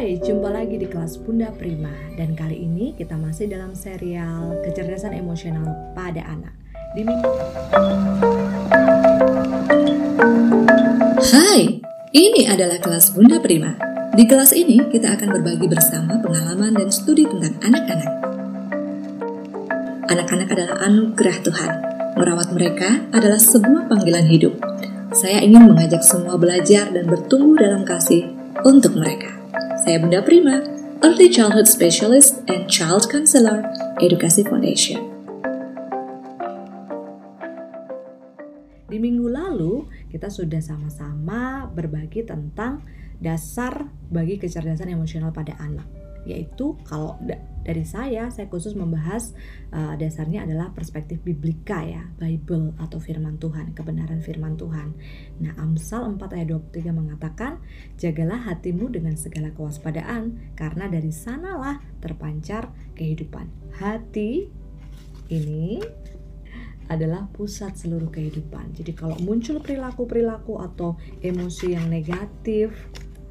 Hai, jumpa lagi di kelas Bunda Prima dan kali ini kita masih dalam serial kecerdasan emosional pada anak. Di minggu Hai, ini adalah kelas Bunda Prima. Di kelas ini kita akan berbagi bersama pengalaman dan studi tentang anak-anak. Anak-anak adalah anugerah Tuhan. Merawat mereka adalah sebuah panggilan hidup. Saya ingin mengajak semua belajar dan bertumbuh dalam kasih untuk mereka. Saya Bunda Prima, Early Childhood Specialist and Child Counselor, Edukasi Foundation. Di minggu lalu kita sudah sama-sama berbagi tentang dasar bagi kecerdasan emosional pada anak yaitu kalau dari saya saya khusus membahas uh, dasarnya adalah perspektif biblika ya Bible atau firman Tuhan kebenaran firman Tuhan nah Amsal 4 ayat 23 mengatakan jagalah hatimu dengan segala kewaspadaan karena dari sanalah terpancar kehidupan hati ini adalah pusat seluruh kehidupan. Jadi kalau muncul perilaku-perilaku atau emosi yang negatif,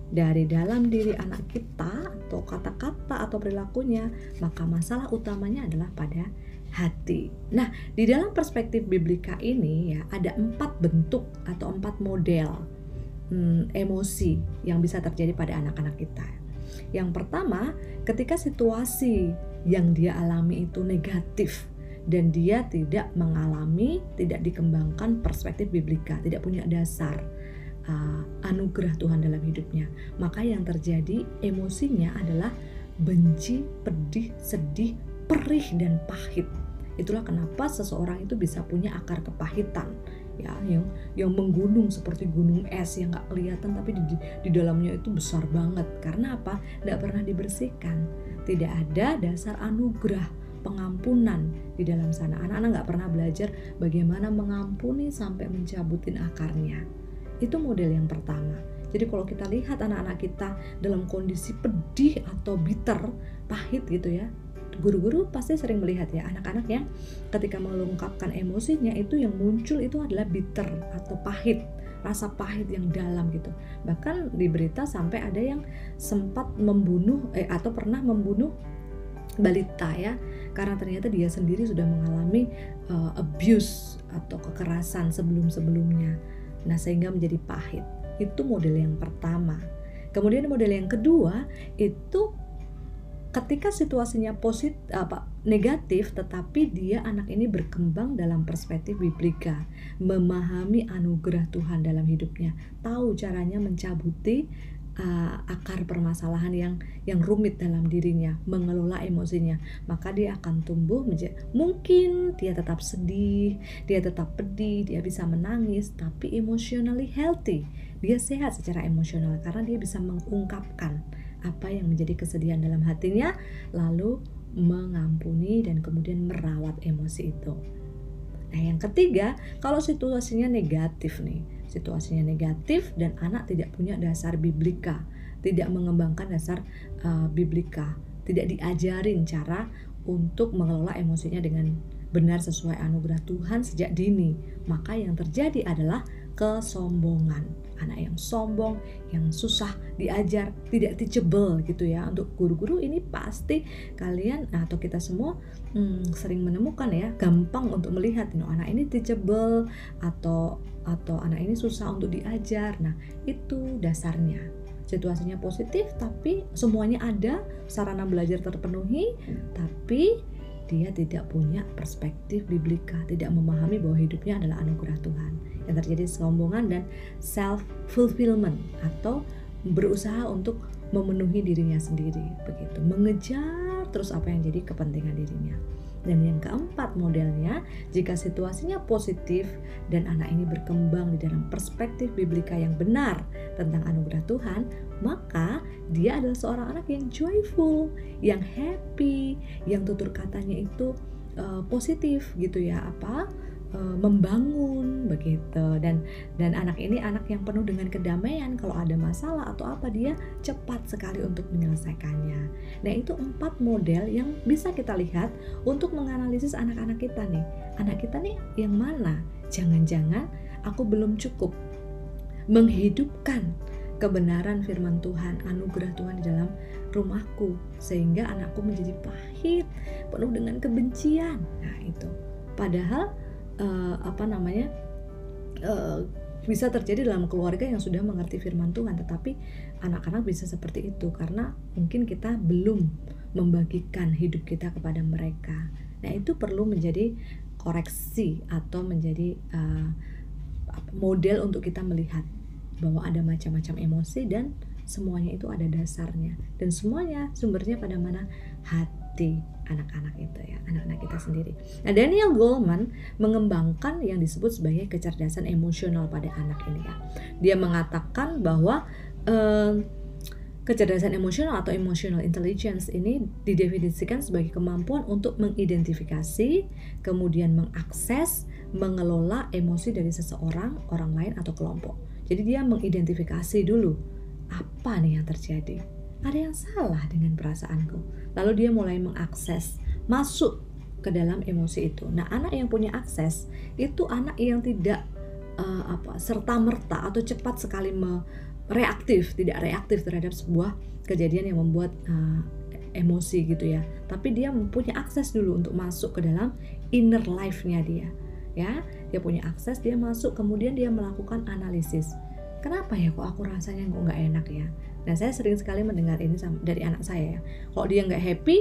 dari dalam diri anak kita atau kata-kata atau perilakunya, maka masalah utamanya adalah pada hati. Nah, di dalam perspektif biblika ini ya ada empat bentuk atau empat model hmm, emosi yang bisa terjadi pada anak-anak kita. Yang pertama, ketika situasi yang dia alami itu negatif dan dia tidak mengalami, tidak dikembangkan perspektif biblika, tidak punya dasar uh, anugerah Tuhan dalam hidupnya. Maka yang terjadi emosinya adalah benci, pedih, sedih, perih dan pahit. Itulah kenapa seseorang itu bisa punya akar kepahitan ya yang yang menggunung seperti gunung es yang nggak kelihatan tapi di, di dalamnya itu besar banget. Karena apa? Tidak pernah dibersihkan. Tidak ada dasar anugerah pengampunan di dalam sana. Anak-anak nggak pernah belajar bagaimana mengampuni sampai mencabutin akarnya itu model yang pertama. Jadi kalau kita lihat anak-anak kita dalam kondisi pedih atau bitter, pahit gitu ya, guru-guru pasti sering melihat ya anak-anak yang ketika mengungkapkan emosinya itu yang muncul itu adalah bitter atau pahit rasa pahit yang dalam gitu bahkan di berita sampai ada yang sempat membunuh eh, atau pernah membunuh balita ya karena ternyata dia sendiri sudah mengalami uh, abuse atau kekerasan sebelum-sebelumnya Nah, sehingga menjadi pahit. Itu model yang pertama. Kemudian model yang kedua itu ketika situasinya positif apa negatif tetapi dia anak ini berkembang dalam perspektif biblika memahami anugerah Tuhan dalam hidupnya tahu caranya mencabuti uh, akar permasalahan yang yang rumit dalam dirinya, mengelola emosinya, maka dia akan tumbuh menjadi mungkin dia tetap sedih, dia tetap pedih, dia bisa menangis, tapi emotionally healthy. Dia sehat secara emosional karena dia bisa mengungkapkan apa yang menjadi kesedihan dalam hatinya, lalu mengampuni dan kemudian merawat emosi itu. Nah, yang ketiga, kalau situasinya negatif nih, situasinya negatif dan anak tidak punya dasar biblika, tidak mengembangkan dasar uh, biblika, tidak diajarin cara untuk mengelola emosinya dengan benar sesuai anugerah Tuhan sejak dini, maka yang terjadi adalah kesombongan. Anak yang sombong, yang susah diajar, tidak teachable gitu ya. Untuk guru-guru ini pasti kalian atau kita semua hmm, sering menemukan ya, gampang untuk melihat you anak ini teachable atau atau anak ini susah untuk diajar. Nah, itu dasarnya situasinya positif tapi semuanya ada sarana belajar terpenuhi tapi dia tidak punya perspektif biblika, tidak memahami bahwa hidupnya adalah anugerah Tuhan. Yang terjadi kesombongan dan self fulfillment atau berusaha untuk memenuhi dirinya sendiri, begitu. Mengejar terus apa yang jadi kepentingan dirinya. Dan yang keempat modelnya, jika situasinya positif dan anak ini berkembang di dalam perspektif biblika yang benar tentang anugerah Tuhan, maka dia adalah seorang anak yang joyful, yang happy, yang tutur katanya itu uh, positif gitu ya, apa? Eh, membangun begitu dan dan anak ini anak yang penuh dengan kedamaian kalau ada masalah atau apa dia cepat sekali untuk menyelesaikannya. Nah itu empat model yang bisa kita lihat untuk menganalisis anak-anak kita nih. Anak kita nih yang mana? Jangan-jangan aku belum cukup menghidupkan kebenaran firman Tuhan, anugerah Tuhan di dalam rumahku sehingga anakku menjadi pahit, penuh dengan kebencian. Nah, itu. Padahal uh, apa namanya? Uh, bisa terjadi dalam keluarga yang sudah mengerti firman Tuhan, tetapi anak-anak bisa seperti itu karena mungkin kita belum membagikan hidup kita kepada mereka. Nah, itu perlu menjadi koreksi atau menjadi uh, model untuk kita melihat bahwa ada macam-macam emosi dan semuanya itu ada dasarnya dan semuanya sumbernya pada mana hati anak-anak itu ya anak-anak kita sendiri. Nah Daniel Goleman mengembangkan yang disebut sebagai kecerdasan emosional pada anak ini ya. Dia mengatakan bahwa eh, kecerdasan emosional atau emotional intelligence ini didefinisikan sebagai kemampuan untuk mengidentifikasi, kemudian mengakses, mengelola emosi dari seseorang, orang lain atau kelompok. Jadi dia mengidentifikasi dulu apa nih yang terjadi. Ada yang salah dengan perasaanku. Lalu dia mulai mengakses, masuk ke dalam emosi itu. Nah, anak yang punya akses itu anak yang tidak uh, apa serta merta atau cepat sekali reaktif, tidak reaktif terhadap sebuah kejadian yang membuat uh, emosi gitu ya. Tapi dia mempunyai akses dulu untuk masuk ke dalam inner life-nya dia. Ya, dia punya akses dia masuk kemudian dia melakukan analisis kenapa ya kok aku rasanya kok nggak enak ya nah saya sering sekali mendengar ini dari anak saya ya kalau dia nggak happy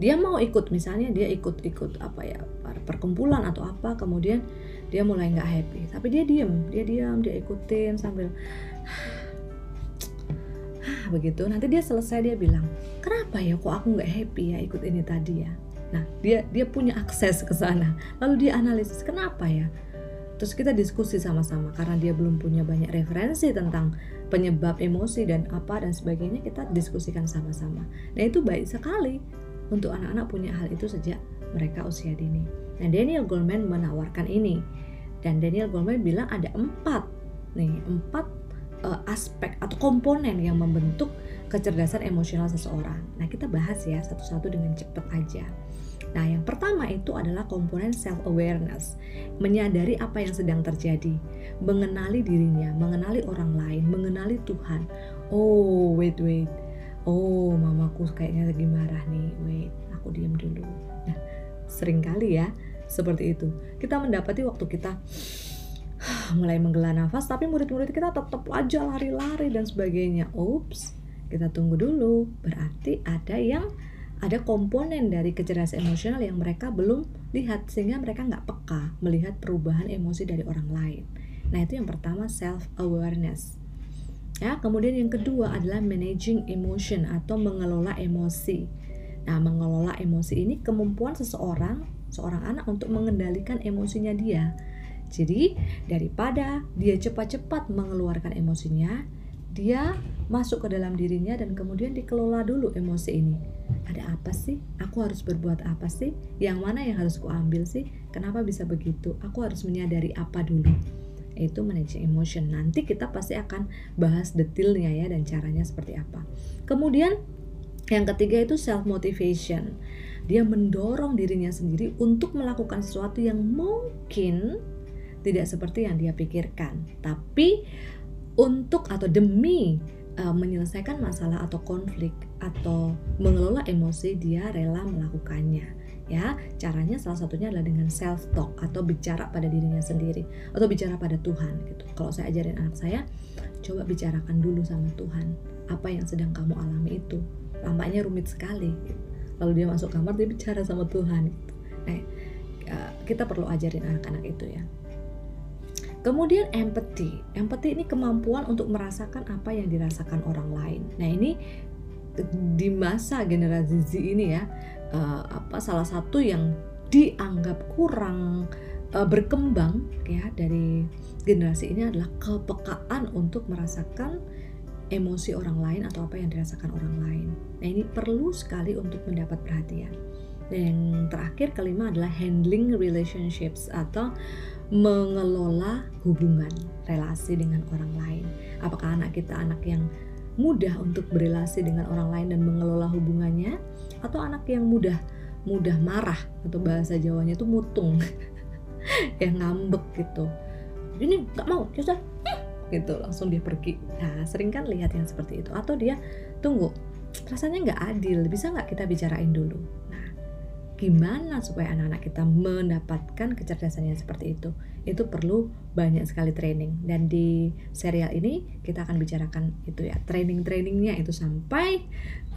dia mau ikut misalnya dia ikut-ikut apa ya perkumpulan atau apa kemudian dia mulai nggak happy tapi dia diem dia diam dia ikutin sambil begitu nanti dia selesai dia bilang kenapa ya kok aku nggak happy ya ikut ini tadi ya Nah, dia dia punya akses ke sana. Lalu dia analisis kenapa ya? Terus kita diskusi sama-sama karena dia belum punya banyak referensi tentang penyebab emosi dan apa dan sebagainya kita diskusikan sama-sama. Nah itu baik sekali untuk anak-anak punya hal itu sejak mereka usia dini. Nah Daniel Goleman menawarkan ini dan Daniel Goleman bilang ada empat nih empat uh, aspek atau komponen yang membentuk kecerdasan emosional seseorang. Nah kita bahas ya satu-satu dengan cepat aja. Nah, yang pertama itu adalah komponen self awareness, menyadari apa yang sedang terjadi, mengenali dirinya, mengenali orang lain, mengenali Tuhan. Oh, wait wait. Oh, mamaku kayaknya lagi marah nih. Wait, aku diam dulu. Nah, sering kali ya seperti itu. Kita mendapati waktu kita mulai menggela nafas, tapi murid-murid kita tetap aja lari-lari dan sebagainya. Ups, kita tunggu dulu. Berarti ada yang ada komponen dari kecerdasan emosional yang mereka belum lihat sehingga mereka nggak peka melihat perubahan emosi dari orang lain. Nah itu yang pertama self awareness. Ya kemudian yang kedua adalah managing emotion atau mengelola emosi. Nah mengelola emosi ini kemampuan seseorang seorang anak untuk mengendalikan emosinya dia. Jadi daripada dia cepat-cepat mengeluarkan emosinya, dia masuk ke dalam dirinya dan kemudian dikelola dulu emosi ini. Ada apa sih? Aku harus berbuat apa sih? Yang mana yang harus kuambil sih? Kenapa bisa begitu? Aku harus menyadari apa dulu? Itu managing emotion. Nanti kita pasti akan bahas detailnya ya dan caranya seperti apa. Kemudian yang ketiga itu self motivation. Dia mendorong dirinya sendiri untuk melakukan sesuatu yang mungkin tidak seperti yang dia pikirkan, tapi untuk atau demi uh, menyelesaikan masalah atau konflik atau mengelola emosi dia rela melakukannya ya caranya salah satunya adalah dengan self talk atau bicara pada dirinya sendiri atau bicara pada Tuhan gitu kalau saya ajarin anak saya coba bicarakan dulu sama Tuhan apa yang sedang kamu alami itu tampaknya rumit sekali gitu. lalu dia masuk kamar dia bicara sama Tuhan gitu. nah kita perlu ajarin anak-anak itu ya Kemudian empathy. Empathy ini kemampuan untuk merasakan apa yang dirasakan orang lain. Nah, ini di masa generasi Z ini ya, uh, apa salah satu yang dianggap kurang uh, berkembang ya dari generasi ini adalah kepekaan untuk merasakan emosi orang lain atau apa yang dirasakan orang lain. Nah, ini perlu sekali untuk mendapat perhatian. Dan yang terakhir kelima adalah handling relationships atau mengelola hubungan relasi dengan orang lain. Apakah anak kita anak yang mudah untuk berrelasi dengan orang lain dan mengelola hubungannya? Atau anak yang mudah mudah marah atau bahasa Jawanya itu mutung yang ngambek gitu. Ini nggak mau, justru gitu langsung dia pergi. Nah sering kan lihat yang seperti itu. Atau dia tunggu rasanya nggak adil bisa nggak kita bicarain dulu? Nah gimana supaya anak-anak kita mendapatkan kecerdasan yang seperti itu itu perlu banyak sekali training dan di serial ini kita akan bicarakan itu ya training trainingnya itu sampai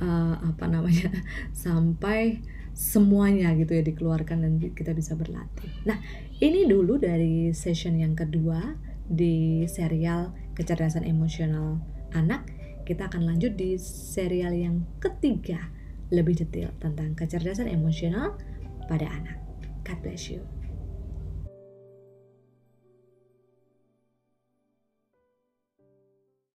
uh, apa namanya sampai semuanya gitu ya dikeluarkan dan kita bisa berlatih. Nah, ini dulu dari session yang kedua di serial kecerdasan emosional anak. Kita akan lanjut di serial yang ketiga lebih detail tentang kecerdasan emosional pada anak. God bless you.